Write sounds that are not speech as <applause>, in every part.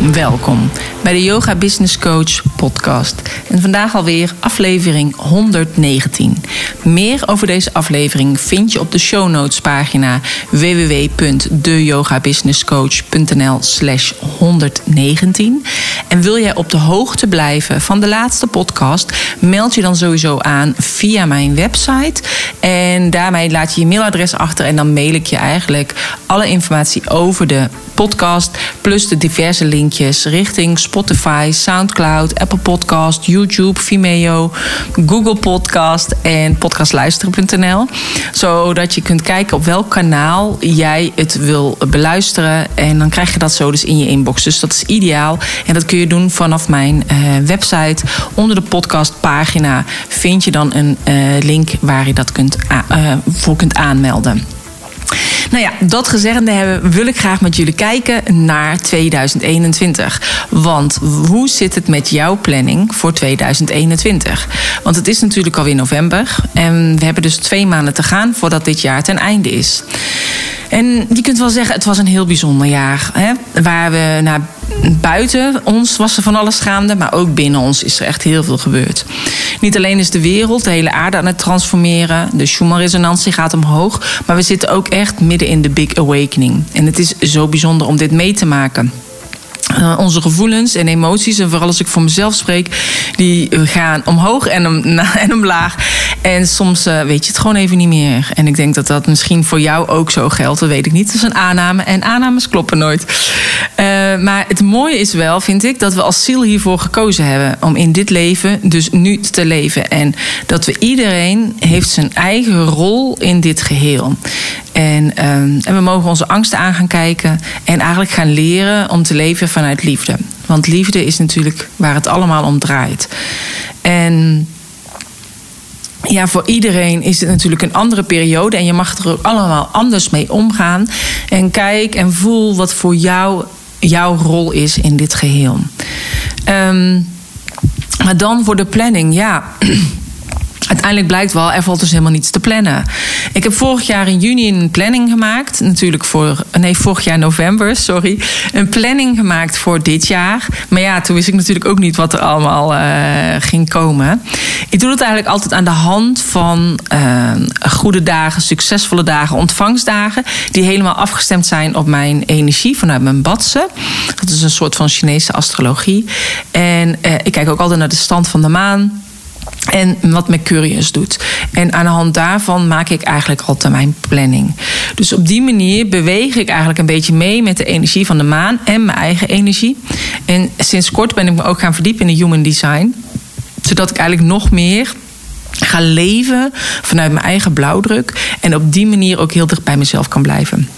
Welkom bij de Yoga Business Coach podcast. En vandaag alweer aflevering 119. Meer over deze aflevering vind je op de show notes pagina www.deyogabusinesscoach.nl slash 119. En wil jij op de hoogte blijven van de laatste podcast, meld je dan sowieso aan via mijn website. En daarmee laat je je mailadres achter en dan mail ik je eigenlijk alle informatie over de podcast plus de diverse richting Spotify, SoundCloud, Apple Podcast, YouTube, Vimeo, Google Podcast en podcastluisteren.nl. Zodat je kunt kijken op welk kanaal jij het wil beluisteren. En dan krijg je dat zo dus in je inbox. Dus dat is ideaal. En dat kun je doen vanaf mijn uh, website. Onder de podcastpagina vind je dan een uh, link waar je dat kunt uh, voor kunt aanmelden. Nou ja, dat gezegd hebben, wil ik graag met jullie kijken naar 2021. Want hoe zit het met jouw planning voor 2021? Want het is natuurlijk alweer november. En we hebben dus twee maanden te gaan voordat dit jaar ten einde is. En je kunt wel zeggen, het was een heel bijzonder jaar. Hè? Waar we naar buiten ons was er van alles gaande, maar ook binnen ons is er echt heel veel gebeurd. Niet alleen is de wereld, de hele aarde aan het transformeren, de Schumann-resonantie gaat omhoog, maar we zitten ook echt midden in de Big Awakening. En het is zo bijzonder om dit mee te maken. Uh, onze gevoelens en emoties, en vooral als ik voor mezelf spreek, die gaan omhoog en, om, <laughs> en omlaag. En soms uh, weet je het gewoon even niet meer. En ik denk dat dat misschien voor jou ook zo geldt. Dat weet ik niet. Dat is een aanname. En aannames kloppen nooit. Maar het mooie is wel, vind ik, dat we als ziel hiervoor gekozen hebben. Om in dit leven dus nu te leven. En dat we iedereen heeft zijn eigen rol in dit geheel. En, en we mogen onze angsten aan gaan kijken. En eigenlijk gaan leren om te leven vanuit liefde. Want liefde is natuurlijk waar het allemaal om draait. En ja, voor iedereen is het natuurlijk een andere periode. En je mag er ook allemaal anders mee omgaan. En kijk en voel wat voor jou jouw rol is in dit geheel. Um, maar dan voor de planning, ja. <clears throat> Uiteindelijk blijkt wel, er valt dus helemaal niets te plannen. Ik heb vorig jaar in juni een planning gemaakt. Natuurlijk voor, nee, vorig jaar november, sorry. Een planning gemaakt voor dit jaar. Maar ja, toen wist ik natuurlijk ook niet wat er allemaal uh, ging komen. Ik doe het eigenlijk altijd aan de hand van uh, goede dagen, succesvolle dagen, ontvangstdagen. Die helemaal afgestemd zijn op mijn energie vanuit mijn badse. Dat is een soort van Chinese astrologie. En uh, ik kijk ook altijd naar de stand van de maan en wat Mercurius doet. En aan de hand daarvan maak ik eigenlijk altijd mijn planning. Dus op die manier beweeg ik eigenlijk een beetje mee met de energie van de maan en mijn eigen energie. En sinds kort ben ik me ook gaan verdiepen in de human design. Zodat ik eigenlijk nog meer ga leven vanuit mijn eigen blauwdruk. En op die manier ook heel dicht bij mezelf kan blijven.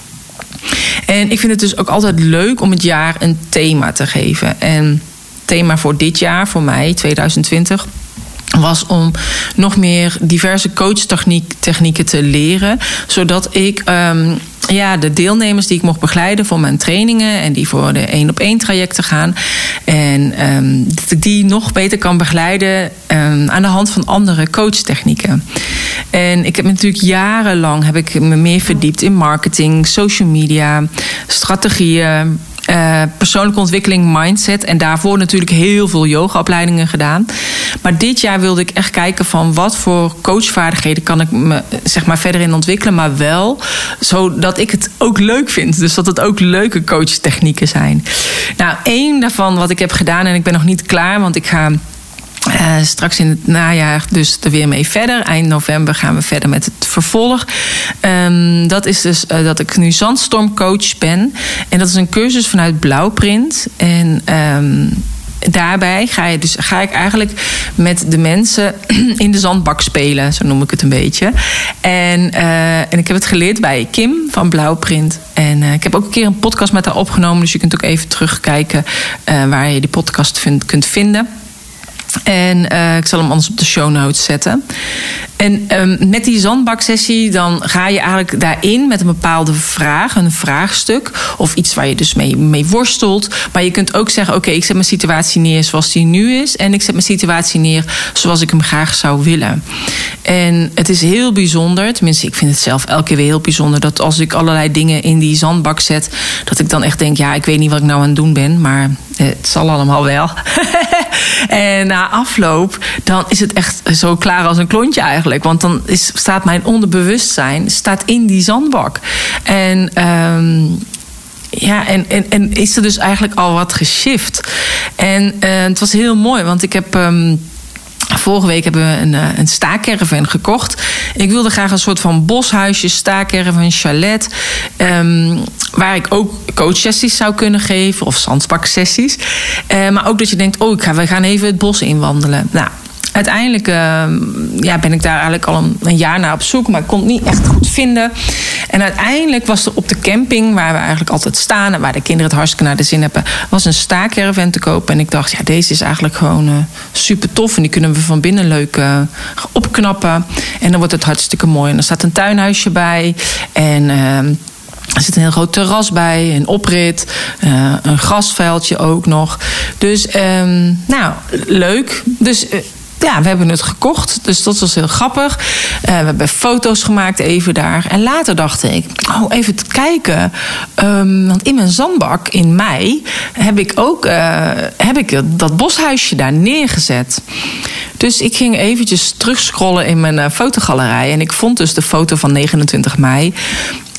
En ik vind het dus ook altijd leuk om het jaar een thema te geven. En thema voor dit jaar, voor mij, 2020 was om nog meer diverse coachtechnieken te leren. Zodat ik um, ja, de deelnemers die ik mocht begeleiden voor mijn trainingen en die voor de één op één trajecten gaan. En ik die nog beter kan begeleiden um, aan de hand van andere coachtechnieken. En ik heb natuurlijk jarenlang heb ik me meer verdiept in marketing, social media, strategieën, uh, persoonlijke ontwikkeling, mindset. En daarvoor natuurlijk heel veel yogaopleidingen gedaan. Maar dit jaar wilde ik echt kijken van wat voor coachvaardigheden kan ik me zeg maar verder in ontwikkelen. Maar wel zodat ik het ook leuk vind. Dus dat het ook leuke coachtechnieken zijn. Nou, één daarvan wat ik heb gedaan en ik ben nog niet klaar, want ik ga uh, straks in het najaar dus er weer mee verder. Eind november gaan we verder met het vervolg. Um, dat is dus uh, dat ik nu zandstormcoach ben. En dat is een cursus vanuit Blauwprint. En um, daarbij ga, je dus, ga ik eigenlijk met de mensen <clears throat> in de zandbak spelen. Zo noem ik het een beetje. En, uh, en ik heb het geleerd bij Kim van Blauwprint. En ik heb ook een keer een podcast met haar opgenomen. Dus je kunt ook even terugkijken waar je die podcast kunt vinden. En uh, ik zal hem anders op de show notes zetten. En um, met die zandbaksessie, dan ga je eigenlijk daarin met een bepaalde vraag, een vraagstuk. Of iets waar je dus mee, mee worstelt. Maar je kunt ook zeggen: Oké, ik zet mijn situatie neer zoals die nu is. En ik zet mijn situatie neer zoals ik hem graag zou willen. En het is heel bijzonder, tenminste, ik vind het zelf elke keer weer heel bijzonder. Dat als ik allerlei dingen in die zandbak zet, dat ik dan echt denk: Ja, ik weet niet wat ik nou aan het doen ben. Maar het zal allemaal wel. <laughs> en na afloop, dan is het echt zo klaar als een klontje eigenlijk. Want dan is, staat mijn onderbewustzijn staat in die zandbak. En. Ehm, ja, en, en, en is er dus eigenlijk al wat geshift. En uh, het was heel mooi, want ik heb. Um, Vorige week hebben we een, eh, een staakerven gekocht. Ik wilde graag een soort van boshuisje, staakerven, chalet. Um, waar ik ook coachsessies zou kunnen geven of zandbaksessies. Uh, maar ook dat je denkt, oh, ik ga, we gaan even het bos inwandelen. Nou, uiteindelijk uh, ja, ben ik daar eigenlijk al een, jaar naar op zoek, maar ik kon het niet echt goed vinden. En uiteindelijk was er op de camping, waar we eigenlijk altijd staan en waar de kinderen het hartstikke naar de zin hebben, was een staakerven te kopen. En ik dacht, ja, deze is eigenlijk gewoon uh, super tof. En die kunnen we van binnen leuk uh, opknappen. En dan wordt het hartstikke mooi. En er staat een tuinhuisje bij. En. Ehm, er zit een heel groot terras bij, een oprit, uh, een grasveldje ook nog. Dus, um, nou, leuk. Dus ja, we hebben het gekocht. Dus dat was heel grappig. Uh, we hebben foto's gemaakt even daar. En later dacht ik, oh, even te kijken. Um, want in mijn zandbak in mei heb ik ook uh, heb ik dat boshuisje daar neergezet. Dus ik ging eventjes terugscrollen in mijn uh, fotogalerij. En ik vond dus de foto van 29 mei.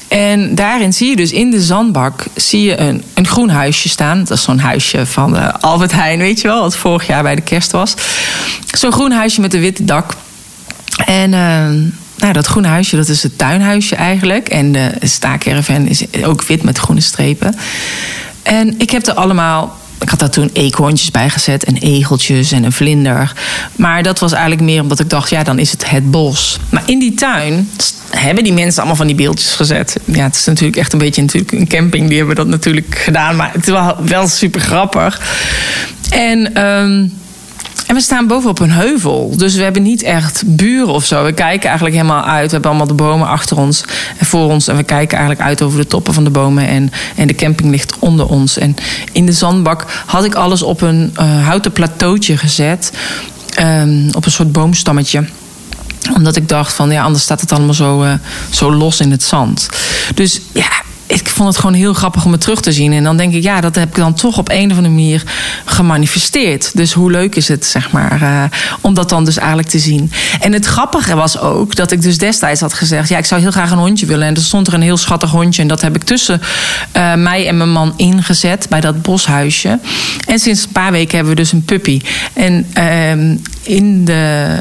En daarin zie je dus in de zandbak zie je een, een groen huisje staan. Dat is zo'n huisje van uh, Albert Heijn, weet je wel, wat vorig jaar bij de kerst was. Zo'n groen huisje met een witte dak. En uh, nou, dat groene huisje, dat is het tuinhuisje eigenlijk. En de staakerven is ook wit met groene strepen. En ik heb er allemaal ik had daar toen eekhoorntjes bij gezet en egeltjes en een vlinder. Maar dat was eigenlijk meer omdat ik dacht, ja, dan is het het bos. Maar in die tuin hebben die mensen allemaal van die beeldjes gezet. Ja, het is natuurlijk echt een beetje natuurlijk een camping. Die hebben dat natuurlijk gedaan. Maar het was wel super grappig. En... Um, en we staan bovenop een heuvel. Dus we hebben niet echt buren of zo. We kijken eigenlijk helemaal uit. We hebben allemaal de bomen achter ons en voor ons. En we kijken eigenlijk uit over de toppen van de bomen. En, en de camping ligt onder ons. En in de zandbak had ik alles op een uh, houten plateautje gezet. Um, op een soort boomstammetje omdat ik dacht van ja, anders staat het allemaal zo, uh, zo los in het zand. Dus ja, ik vond het gewoon heel grappig om het terug te zien. En dan denk ik, ja, dat heb ik dan toch op een of andere manier gemanifesteerd. Dus hoe leuk is het, zeg maar, uh, om dat dan dus eigenlijk te zien. En het grappige was ook dat ik dus destijds had gezegd... ja, ik zou heel graag een hondje willen. En er stond er een heel schattig hondje. En dat heb ik tussen uh, mij en mijn man ingezet bij dat boshuisje. En sinds een paar weken hebben we dus een puppy. En uh, in de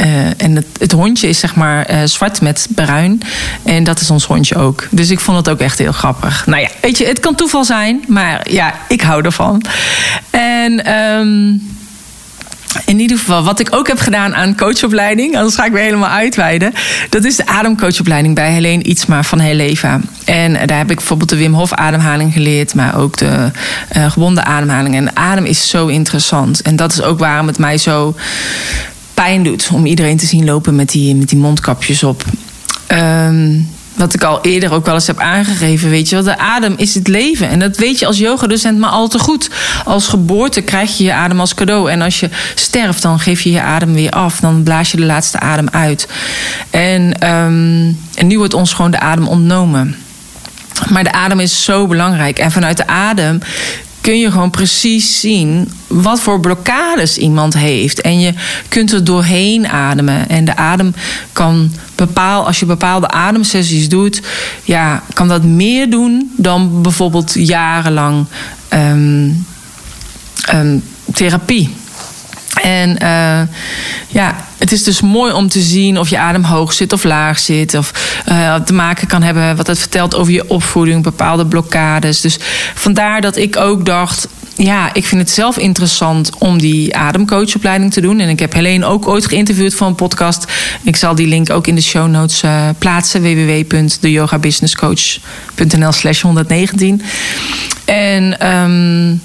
uh, en het, het, hondje is zeg maar uh, zwart met bruin. En dat is ons hondje ook. Dus ik vond het ook echt heel grappig. Nou ja, weet je, het kan toeval zijn. Maar ja, ik hou ervan. En... Um, in ieder geval, wat ik ook heb gedaan aan coachopleiding, anders ga ik weer helemaal uitweiden. Dat is de ademcoachopleiding bij Helene Ietsma van Heleva. En daar heb ik bijvoorbeeld de Wim Hof ademhaling geleerd, maar ook de uh, gebonden ademhaling. En de adem is zo interessant. En dat is ook waarom het mij zo doet om iedereen te zien lopen met die, met die mondkapjes op. Um, wat ik al eerder ook wel eens heb aangegeven, weet je wel, de adem is het leven. En dat weet je als yogadocent maar al te goed. Als geboorte krijg je je adem als cadeau. En als je sterft, dan geef je je adem weer af. Dan blaas je de laatste adem uit. En, um, en nu wordt ons gewoon de adem ontnomen. Maar de adem is zo belangrijk. En vanuit de adem kun je gewoon precies zien wat voor blokkades iemand heeft. En je kunt er doorheen ademen. En de adem kan bepaal, als je bepaalde ademsessies doet, ja, kan dat meer doen dan bijvoorbeeld jarenlang um, um, therapie. En uh, ja, het is dus mooi om te zien of je adem hoog zit of laag zit. Of uh, te maken kan hebben wat het vertelt over je opvoeding, bepaalde blokkades. Dus vandaar dat ik ook dacht. Ja, ik vind het zelf interessant om die ademcoachopleiding te doen. En ik heb Helene ook ooit geïnterviewd voor een podcast. Ik zal die link ook in de show notes uh, plaatsen. www.deyogabusinesscoach.nl slash 119. En um,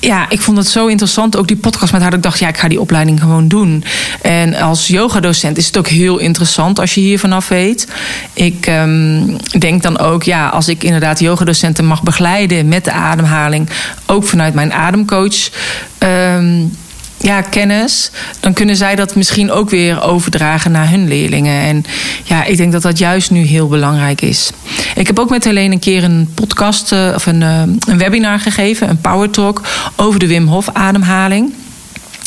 ja, ik vond het zo interessant. Ook die podcast met haar. Dat ik dacht, ja, ik ga die opleiding gewoon doen. En als yogadocent is het ook heel interessant als je hier vanaf weet. Ik um, denk dan ook, ja, als ik inderdaad yogadocenten mag begeleiden met de ademhaling. Ook vanuit mijn ademcoach. Um, ja, kennis, dan kunnen zij dat misschien ook weer overdragen naar hun leerlingen. En ja, ik denk dat dat juist nu heel belangrijk is. Ik heb ook met Helene een keer een podcast eh, of een, eh, een webinar gegeven, een power talk, over de Wim Hof ademhaling.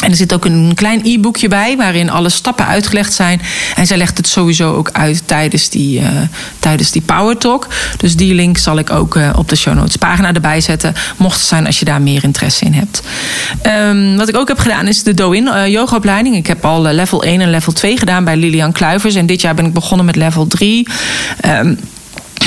En er zit ook een klein e-boekje bij waarin alle stappen uitgelegd zijn. En zij legt het sowieso ook uit tijdens die, uh, tijdens die Power Talk. Dus die link zal ik ook uh, op de show notes pagina erbij zetten. Mocht het zijn als je daar meer interesse in hebt. Um, wat ik ook heb gedaan is de Do-In uh, yogaopleiding. Ik heb al level 1 en level 2 gedaan bij Lilian Kluivers. En dit jaar ben ik begonnen met level 3. Um,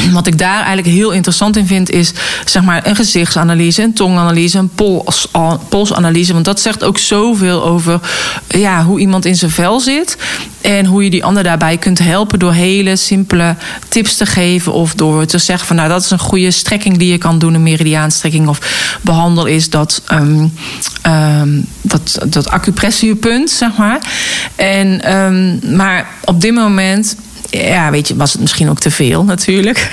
<clears throat> wat ik daar eigenlijk heel interessant in vind, is zeg maar een gezichtsanalyse, een tonganalyse, een pols, polsanalyse. Want dat zegt ook zoveel over ja, hoe iemand in zijn vel zit. En hoe je die ander daarbij kunt helpen door hele simpele tips te geven. Of door te zeggen van nou dat is een goede strekking die je kan doen, een meridiaanstrekking. Of behandel is dat, um, dat, dat acupressuurpunt, zeg maar. En, um, maar op dit moment ja, weet je, was het misschien ook te veel natuurlijk.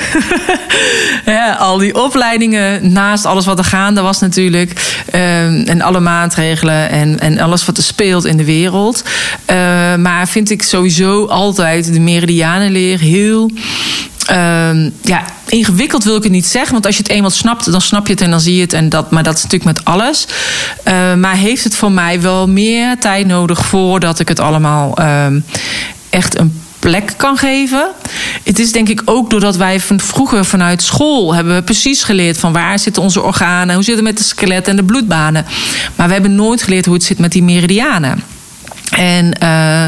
<laughs> ja, al die opleidingen naast alles wat er gaande was natuurlijk. Um, en alle maatregelen en, en alles wat er speelt in de wereld. Uh, maar vind ik sowieso altijd de meridianenleer heel... Um, ja, ingewikkeld wil ik het niet zeggen. Want als je het eenmaal snapt, dan snap je het en dan zie je het. En dat, maar dat is natuurlijk met alles. Maar heeft het voor mij wel meer tijd nodig voordat ik het allemaal echt een plek kan geven. Het is denk ik ook doordat wij van vroeger vanuit school hebben we precies geleerd van waar zitten onze organen, hoe zit het met de skelet en de bloedbanen. Maar we hebben nooit geleerd hoe het zit met die meridianen. En uh,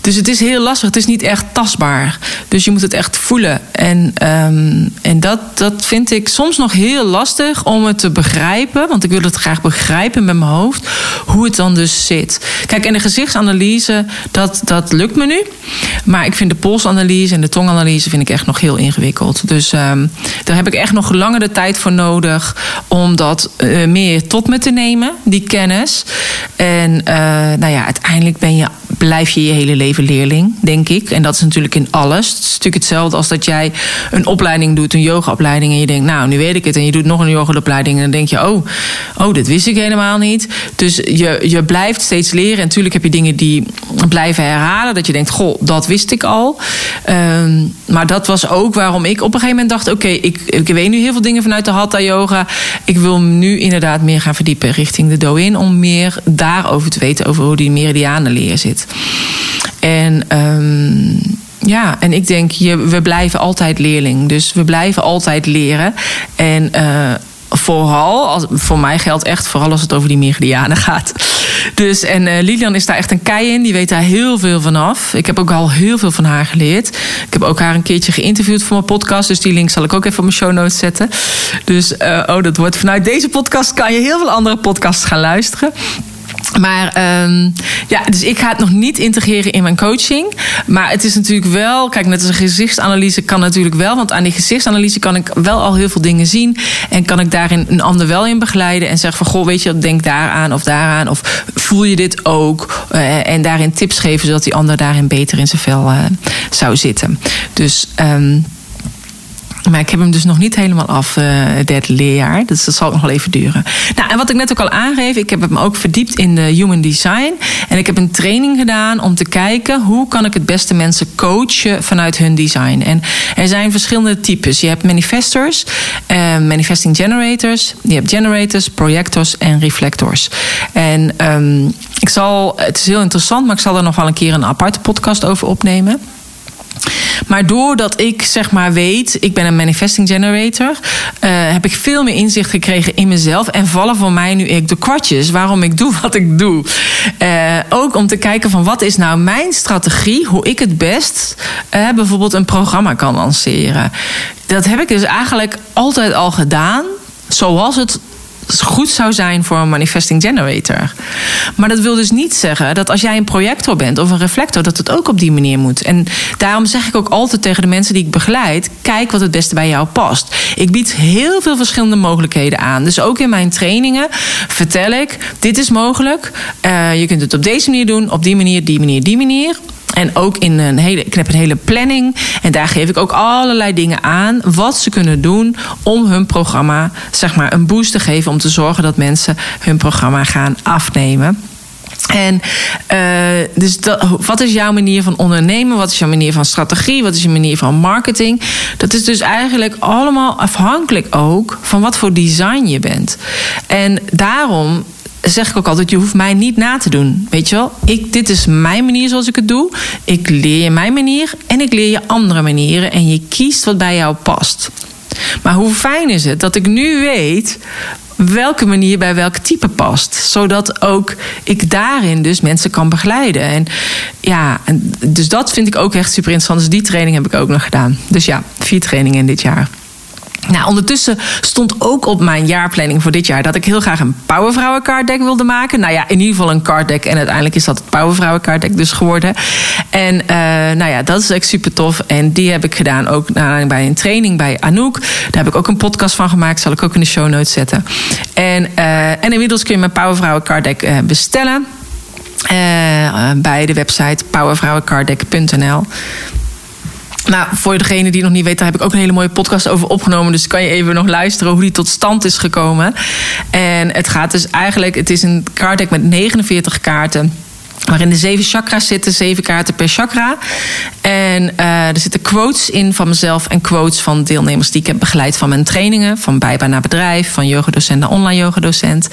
dus het is heel lastig. Het is niet echt tastbaar. Dus je moet het echt voelen. En, um, en dat, dat vind ik soms nog heel lastig om het te begrijpen. Want ik wil het graag begrijpen met mijn hoofd. Hoe het dan dus zit. Kijk, en de gezichtsanalyse, dat, dat lukt me nu. Maar ik vind de polsanalyse en de tonganalyse vind ik echt nog heel ingewikkeld. Dus um, daar heb ik echt nog langere tijd voor nodig. Om dat uh, meer tot me te nemen, die kennis. En uh, nou ja, uiteindelijk ben je, blijf je je hele leven leerling, denk ik. En dat is natuurlijk in alles. Het is natuurlijk hetzelfde als dat jij een opleiding doet, een yogaopleiding. En je denkt, nou, nu weet ik het. En je doet nog een yogaopleiding. En dan denk je, oh, oh, dit wist ik helemaal niet. Dus je, je blijft steeds leren. En natuurlijk heb je dingen die blijven herhalen. Dat je denkt, goh, dat wist ik al. Um, maar dat was ook waarom ik op een gegeven moment dacht... oké, ik, ik weet nu heel veel dingen vanuit de Hatha Yoga. Ik wil nu inderdaad meer gaan verdiepen richting de Do-In... om meer daarover te weten, over hoe die meridiaan leer zit. En um, ja, en ik denk, je, we blijven altijd leerling. Dus we blijven altijd leren. En uh, vooral, voor mij geldt echt vooral als het over die meridianen gaat. Dus, en uh, Lilian is daar echt een kei in. Die weet daar heel veel van af. Ik heb ook al heel veel van haar geleerd. Ik heb ook haar een keertje geïnterviewd voor mijn podcast. Dus die link zal ik ook even op mijn show notes zetten. Dus, uh, oh, dat wordt vanuit deze podcast kan je heel veel andere podcasts gaan luisteren. Maar um, ja, dus ik ga het nog niet integreren in mijn coaching. Maar het is natuurlijk wel, kijk, net als een gezichtsanalyse kan natuurlijk wel. Want aan die gezichtsanalyse kan ik wel al heel veel dingen zien. En kan ik daarin een ander wel in begeleiden. En zeggen van, goh, weet je, denk daaraan of daaraan. Of voel je dit ook? Uh, en daarin tips geven, zodat die ander daarin beter in zijn vel uh, zou zitten. Dus... Um, maar ik heb hem dus nog niet helemaal af, uh, derde leerjaar. Dus dat zal nog wel even duren. Nou, en wat ik net ook al aangeef, ik heb me ook verdiept in de human design. En ik heb een training gedaan om te kijken hoe kan ik het beste mensen coachen vanuit hun design. En er zijn verschillende types. Je hebt manifestors, uh, manifesting generators, je hebt generators, projectors en reflectors. En um, ik zal, het is heel interessant, maar ik zal er nog wel een keer een aparte podcast over opnemen. Maar doordat ik zeg maar weet, ik ben een manifesting generator, uh, heb ik veel meer inzicht gekregen in mezelf. En vallen voor mij nu ik de kwartjes waarom ik doe wat ik doe. Uh, ook om te kijken van wat is nou mijn strategie, hoe ik het best uh, bijvoorbeeld een programma kan lanceren. Dat heb ik dus eigenlijk altijd al gedaan zoals het goed zou zijn voor een manifesting generator. Maar dat wil dus niet zeggen dat als jij een projector bent of een reflector, dat het ook op die manier moet. En daarom zeg ik ook altijd tegen de mensen die ik begeleid: kijk wat het beste bij jou past. Ik bied heel veel verschillende mogelijkheden aan. Dus ook in mijn trainingen vertel ik: dit is mogelijk. Uh, je kunt het op deze manier doen, op die manier, die manier, die manier. En ook in een hele, ik heb een hele planning. En daar geef ik ook allerlei dingen aan. Wat ze kunnen doen om hun programma, zeg maar, een boost te geven. Om te zorgen dat mensen hun programma gaan afnemen. En uh, dus dat, wat is jouw manier van ondernemen? Wat is jouw manier van strategie? Wat is je manier van marketing? Dat is dus eigenlijk allemaal afhankelijk ook van wat voor design je bent. En daarom zeg ik ook altijd: je hoeft mij niet na te doen. Weet je wel? Ik, dit is mijn manier zoals ik het doe. Ik leer je mijn manier en ik leer je andere manieren. En je kiest wat bij jou past. Maar hoe fijn is het dat ik nu weet welke manier bij welk type past. Zodat ook ik daarin dus mensen kan begeleiden. En ja, dus dat vind ik ook echt super interessant. Dus die training heb ik ook nog gedaan. Dus ja, vier trainingen in dit jaar. Nou, ondertussen stond ook op mijn jaarplanning voor dit jaar dat ik heel graag een Powervrouwen card deck wilde maken. Nou ja, in ieder geval een card deck. En uiteindelijk is dat het Powervrouwen card deck dus geworden. En uh, nou ja, dat is echt super tof. En die heb ik gedaan ook bij een training bij Anouk. Daar heb ik ook een podcast van gemaakt. Zal ik ook in de show notes zetten. En, uh, en inmiddels kun je mijn Powervrouwen card deck uh, bestellen. bij de website powervrouwencardeck.nl. Nou, voor degene die nog niet weet, daar heb ik ook een hele mooie podcast over opgenomen. Dus kan je even nog luisteren hoe die tot stand is gekomen. En het gaat dus eigenlijk, het is een kaartdeck met 49 kaarten waarin de zeven chakras zitten, zeven kaarten per chakra. En uh, er zitten quotes in van mezelf en quotes van deelnemers die ik heb begeleid van mijn trainingen. Van bijbaan naar bedrijf, van yogadocent naar online yogadocent.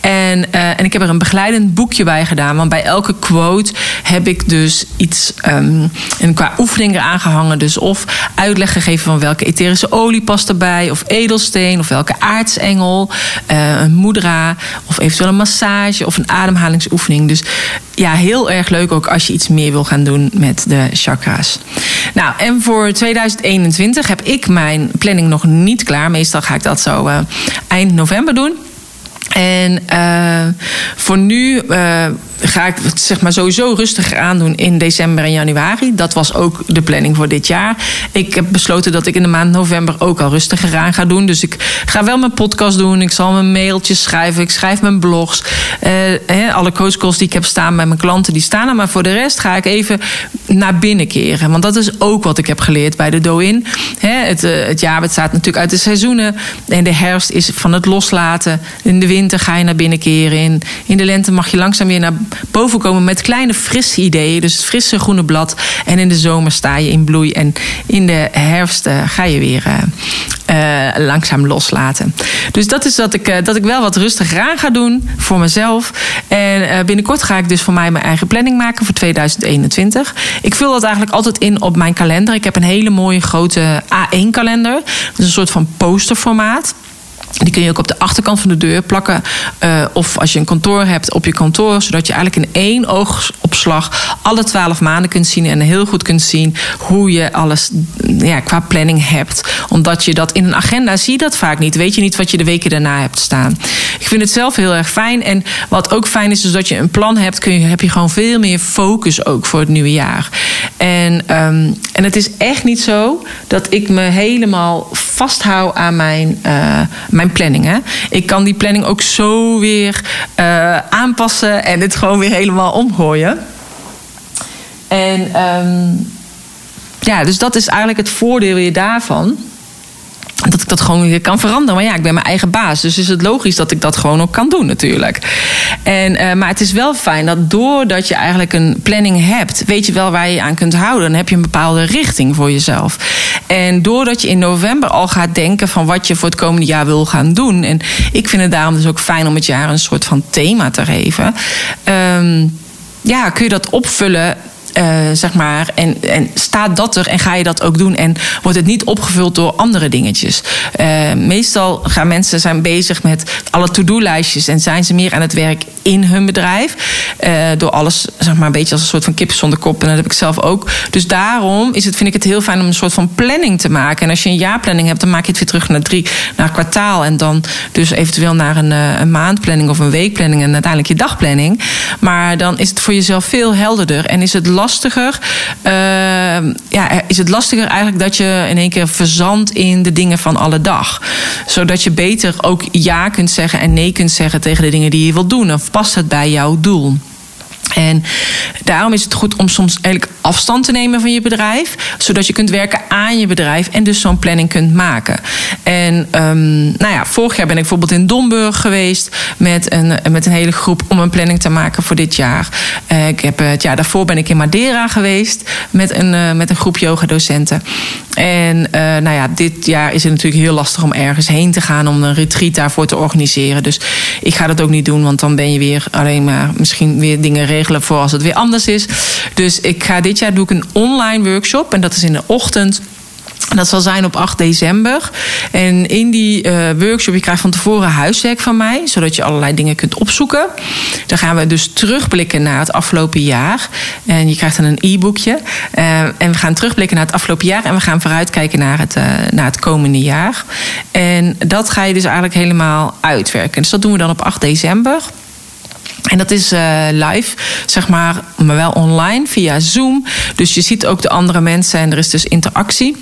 En, uh, en ik heb er een begeleidend boekje bij gedaan. Want bij elke quote heb ik dus iets um, en qua oefening eraan gehangen. Dus of uitleg gegeven van welke etherische olie past erbij. Of edelsteen, of welke aartsengel. Uh, een mudra, of eventueel een massage of een ademhalingsoefening. Dus ja, heel erg leuk ook als je iets meer wil gaan doen met de chakra's. Nou, en voor 2021 heb ik mijn planning nog niet klaar. Meestal ga ik dat zo uh, eind november doen. En uh, voor nu uh, ga ik het zeg maar sowieso rustiger aandoen in december en januari. Dat was ook de planning voor dit jaar. Ik heb besloten dat ik in de maand november ook al rustiger aan ga doen. Dus ik ga wel mijn podcast doen. Ik zal mijn mailtjes schrijven. Ik schrijf mijn blogs. Uh, alle coachcalls die ik heb staan bij mijn klanten, die staan er. Maar voor de rest ga ik even naar binnen keren. Want dat is ook wat ik heb geleerd bij de Do-In. Het, het jaar bestaat natuurlijk uit de seizoenen. En de herfst is van het loslaten. In de winter ga je naar binnen keren. In, in de lente mag je langzaam weer naar boven komen met kleine frisse ideeën. Dus het frisse groene blad. En in de zomer sta je in bloei. En in de herfst uh, ga je weer uh, uh, langzaam loslaten. Dus dat is dat ik, dat ik wel wat rustiger aan ga doen voor mezelf. En binnenkort ga ik dus voor mij mijn eigen planning maken voor 2021. Ik vul dat eigenlijk altijd in op mijn kalender. Ik heb een hele mooie grote A1-kalender. Dat is een soort van posterformaat. Die kun je ook op de achterkant van de deur plakken. Uh, of als je een kantoor hebt, op je kantoor. Zodat je eigenlijk in één oogopslag alle twaalf maanden kunt zien. En heel goed kunt zien hoe je alles ja, qua planning hebt. Omdat je dat in een agenda zie je dat vaak niet. Weet je niet wat je de weken daarna hebt staan. Ik vind het zelf heel erg fijn. En wat ook fijn is, is dat je een plan hebt. Kun je, heb je gewoon veel meer focus ook voor het nieuwe jaar. En, um, en het is echt niet zo dat ik me helemaal vasthoud aan mijn, uh, mijn planning. Hè. Ik kan die planning ook zo weer uh, aanpassen en het gewoon weer helemaal omgooien. En um, ja, dus dat is eigenlijk het voordeel weer daarvan dat ik dat gewoon weer kan veranderen. Maar ja, ik ben mijn eigen baas. Dus is het logisch dat ik dat gewoon ook kan doen natuurlijk. En, uh, maar het is wel fijn dat doordat je eigenlijk een planning hebt... weet je wel waar je, je aan kunt houden. Dan heb je een bepaalde richting voor jezelf. En doordat je in november al gaat denken... van wat je voor het komende jaar wil gaan doen. En ik vind het daarom dus ook fijn om het jaar een soort van thema te geven. Um, ja, kun je dat opvullen zeg maar, en, en staat dat er en ga je dat ook doen? En wordt het niet opgevuld door andere dingetjes? meestal gaan mensen zijn bezig met alle to-do-lijstjes en zijn ze meer aan het werk in hun bedrijf. door alles, zeg maar, een beetje als een soort van kip zonder kop. En dat heb ik zelf ook. Dus daarom is het, vind ik het heel fijn om een soort van planning te maken. En als je een jaarplanning hebt, dan maak je het weer terug naar drie, naar kwartaal. En dan dus eventueel naar een, een maandplanning of een weekplanning en uiteindelijk je dagplanning. Maar dan is het voor jezelf veel helderder. En is het lastiger, uh, ja, is het lastiger eigenlijk dat je in één keer verzandt in de dingen van alle dag. Zodat je beter ook ja kunt zeggen en nee kunt zeggen tegen de dingen die je wilt doen. Of past het bij jouw doel? En daarom is het goed om soms eigenlijk afstand te nemen van je bedrijf, zodat je kunt werken aan je bedrijf en dus zo'n planning kunt maken. En um, nou ja, vorig jaar ben ik bijvoorbeeld in Domburg geweest met een, met een hele groep om een planning te maken voor dit jaar. Uh, ik heb, het jaar daarvoor ben ik in Madeira geweest met een, uh, met een groep yogadocenten. En nou ja, dit jaar is het natuurlijk heel lastig om ergens heen te gaan om een retreat daarvoor te organiseren. Dus ik ga dat ook niet doen, want dan ben je weer alleen maar misschien weer dingen regelen voor als het weer anders is. Dus ik ga dit jaar doe ik een online workshop en dat is in de ochtend dat zal zijn op 8 december. En in die uh, workshop, je krijgt van tevoren huiswerk van mij, zodat je allerlei dingen kunt opzoeken. Dan gaan we dus terugblikken naar het afgelopen jaar. En je krijgt dan een e-boekje. Uh, en we gaan terugblikken naar het afgelopen jaar en we gaan vooruitkijken naar het, uh, naar het komende jaar. En dat ga je dus eigenlijk helemaal uitwerken. Dus dat doen we dan op 8 december. En dat is uh, live, zeg maar, maar wel online via Zoom. Dus je ziet ook de andere mensen en er is dus interactie.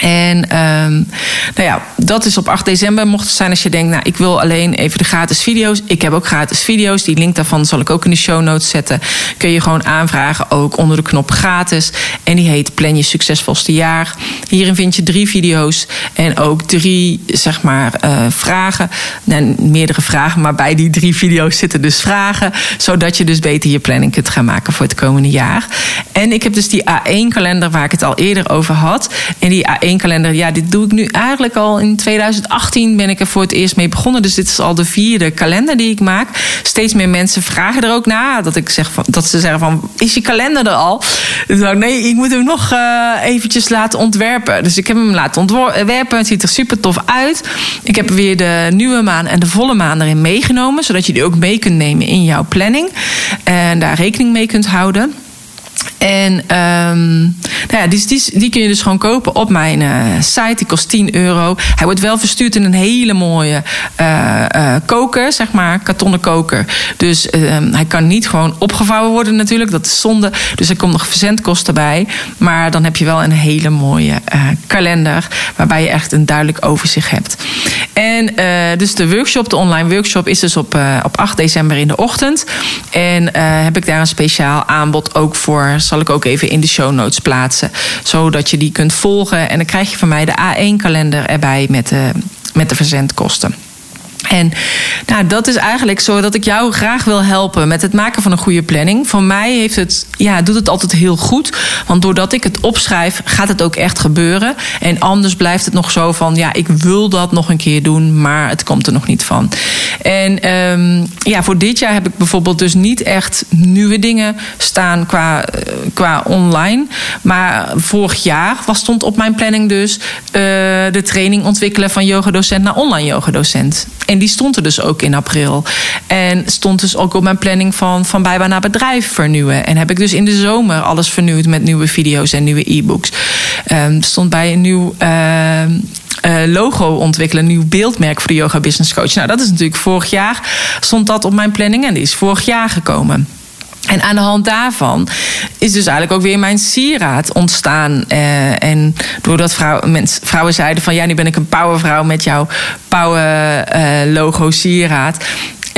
En um, nou ja, dat is op 8 december. Mocht het zijn als je denkt, nou, ik wil alleen even de gratis video's. Ik heb ook gratis video's. Die link daarvan zal ik ook in de show notes zetten. Kun je gewoon aanvragen, ook onder de knop gratis. En die heet Plan je succesvolste jaar. Hierin vind je drie video's en ook drie, zeg maar, uh, vragen. Nou, meerdere vragen, maar bij die drie video's zitten dus vragen. Zodat je dus beter je planning kunt gaan maken voor het komende jaar. En ik heb dus die A1-kalender waar ik het al eerder over had. En die A1 kalender. Ja, dit doe ik nu eigenlijk al in 2018 ben ik er voor het eerst mee begonnen. Dus dit is al de vierde kalender die ik maak. Steeds meer mensen vragen er ook naar. Dat, ik zeg van, dat ze zeggen van, is je kalender er al? Dus ik nee, ik moet hem nog uh, eventjes laten ontwerpen. Dus ik heb hem laten ontwerpen. Het ziet er super tof uit. Ik heb weer de nieuwe maan en de volle maan erin meegenomen. Zodat je die ook mee kunt nemen in jouw planning. En daar rekening mee kunt houden. En um, nou ja, die, die, kun je dus gewoon kopen op mijn uh, site. Die kost 10 euro. Hij wordt wel verstuurd in een hele mooie uh, uh, koker, zeg maar, kartonnen koker. Dus um, hij kan niet gewoon opgevouwen worden natuurlijk. Dat is zonde. Dus er komt nog verzendkosten bij. Maar dan heb je wel een hele mooie kalender. Waarbij je echt een duidelijk overzicht hebt. En dus de workshop, de online workshop, is dus op, op 8 december in de ochtend. En heb ik daar een speciaal aanbod ook voor zal ik ook even in de show notes plaatsen. Zodat je die kunt volgen. En dan krijg je van mij de A1-kalender erbij met de, met de verzendkosten. En nou, dat is eigenlijk zo dat ik jou graag wil helpen met het maken van een goede planning. Voor mij heeft het, ja, doet het altijd heel goed. Want doordat ik het opschrijf, gaat het ook echt gebeuren. En anders blijft het nog zo van, ja, ik wil dat nog een keer doen, maar het komt er nog niet van. En um, ja, voor dit jaar heb ik bijvoorbeeld dus niet echt nieuwe dingen staan qua, uh, qua online. Maar vorig jaar was, stond op mijn planning dus uh, de training ontwikkelen van yogadocent naar online yogadocent. En die stond er dus ook in april. En stond dus ook op mijn planning van, van bijbaan naar bedrijf vernieuwen. En heb ik dus in de zomer alles vernieuwd met nieuwe video's en nieuwe e-books. Um, stond bij een nieuw. Uh, uh, logo ontwikkelen, een nieuw beeldmerk voor de Yoga Business Coach. Nou, dat is natuurlijk vorig jaar, stond dat op mijn planning en die is vorig jaar gekomen. En aan de hand daarvan is dus eigenlijk ook weer mijn sieraad ontstaan. Uh, en doordat vrouw, mens, vrouwen zeiden van ja, nu ben ik een powervrouw met jouw power uh, logo sieraad.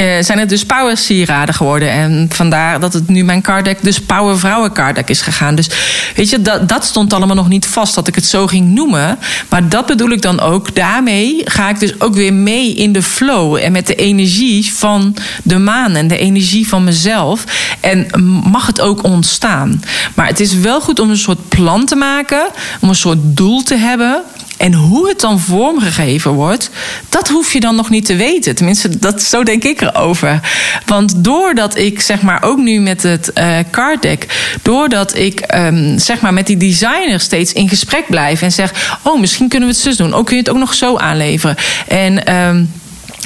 Uh, zijn het dus power sieraden geworden. En vandaar dat het nu mijn cardek dus power vrouwen cardek is gegaan. Dus weet je, dat, dat stond allemaal nog niet vast dat ik het zo ging noemen. Maar dat bedoel ik dan ook. Daarmee ga ik dus ook weer mee in de flow. En met de energie van de maan en de energie van mezelf. En mag het ook ontstaan. Maar het is wel goed om een soort plan te maken. Om een soort doel te hebben En hoe het dan vormgegeven wordt, dat hoef je dan nog niet te weten. Tenminste, dat, zo denk ik erover. Want doordat ik, zeg maar, ook nu met het uh, card deck, doordat ik, um, zeg maar, met die designer steeds in gesprek blijf en zeg: Oh, misschien kunnen we het zus doen. Ook kun je het ook nog zo aanleveren. En. Um,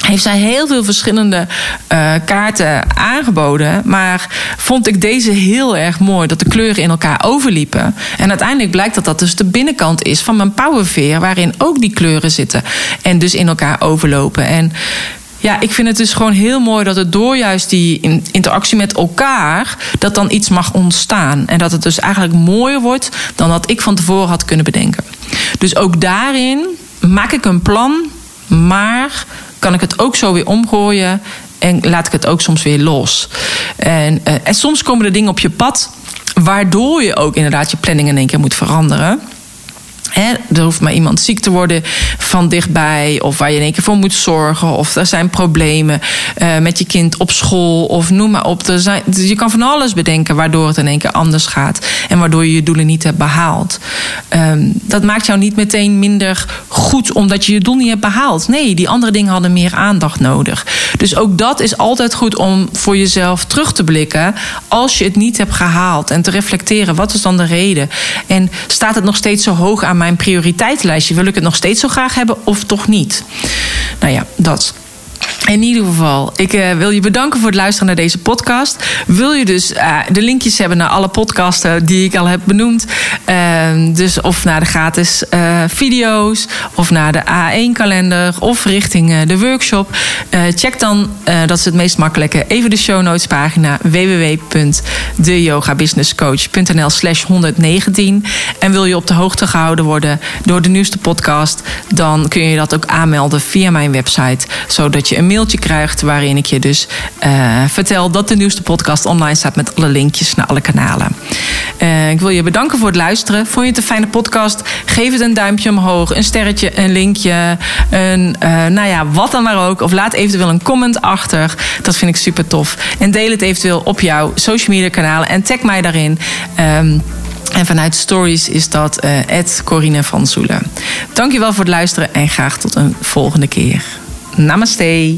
heeft zij heel veel verschillende uh, kaarten aangeboden. Maar vond ik deze heel erg mooi. Dat de kleuren in elkaar overliepen. En uiteindelijk blijkt dat dat dus de binnenkant is van mijn powerveer. Waarin ook die kleuren zitten. En dus in elkaar overlopen. En ja, ik vind het dus gewoon heel mooi dat het door juist die interactie met elkaar, dat dan iets mag ontstaan. En dat het dus eigenlijk mooier wordt dan dat ik van tevoren had kunnen bedenken. Dus ook daarin maak ik een plan, maar kan ik het ook zo weer omgooien en laat ik het ook soms weer los. En, uh, en soms komen er dingen op je pad waardoor je ook inderdaad je planning in één keer moet veranderen. Er hoeft maar iemand ziek te worden van dichtbij, of waar je in één keer voor moet zorgen, of er zijn problemen uh, met je kind op school, of noem maar op. Er zijn, je kan van alles bedenken waardoor het in één keer anders gaat en waardoor je je doelen niet hebt behaald. Um, dat maakt jou niet meteen minder goed omdat je je doel niet hebt behaald. Nee, die andere dingen hadden meer aandacht nodig. Dus ook dat is altijd goed om voor jezelf terug te blikken als je het niet hebt gehaald en te reflecteren. Wat is dan de reden? En staat het nog steeds zo hoog aan mijn prioriteitslijstje? Wil ik het nog steeds zo graag hebben of toch niet? Nou ja, dat. In ieder geval, ik uh, wil je bedanken voor het luisteren naar deze podcast. Wil je dus uh, de linkjes hebben naar alle podcasten die ik al heb benoemd. Uh, dus of naar de gratis eh, video's, of naar de A1-kalender, of richting de workshop. check dan, dat is het meest makkelijke, even de show notes pagina www.deyogabusinesscoach.nl slash 119. En wil je op de hoogte gehouden worden door de nieuwste podcast, dan kun je dat ook aanmelden via mijn website, zodat een mailtje krijgt waarin ik je dus uh, vertel dat de nieuwste podcast online staat met alle linkjes naar alle kanalen. Uh, ik wil je bedanken voor het luisteren. Vond je het een fijne podcast? Geef het een duimpje omhoog, een sterretje, een linkje, een, uh, nou ja, wat dan maar ook. Of laat eventueel een comment achter. Dat vind ik super tof. En deel het eventueel op jouw social media kanalen en tag mij daarin. Um, en vanuit Stories is dat uh, Corine van Zoelen. Dankjewel voor het luisteren en graag tot een volgende keer. Namaste.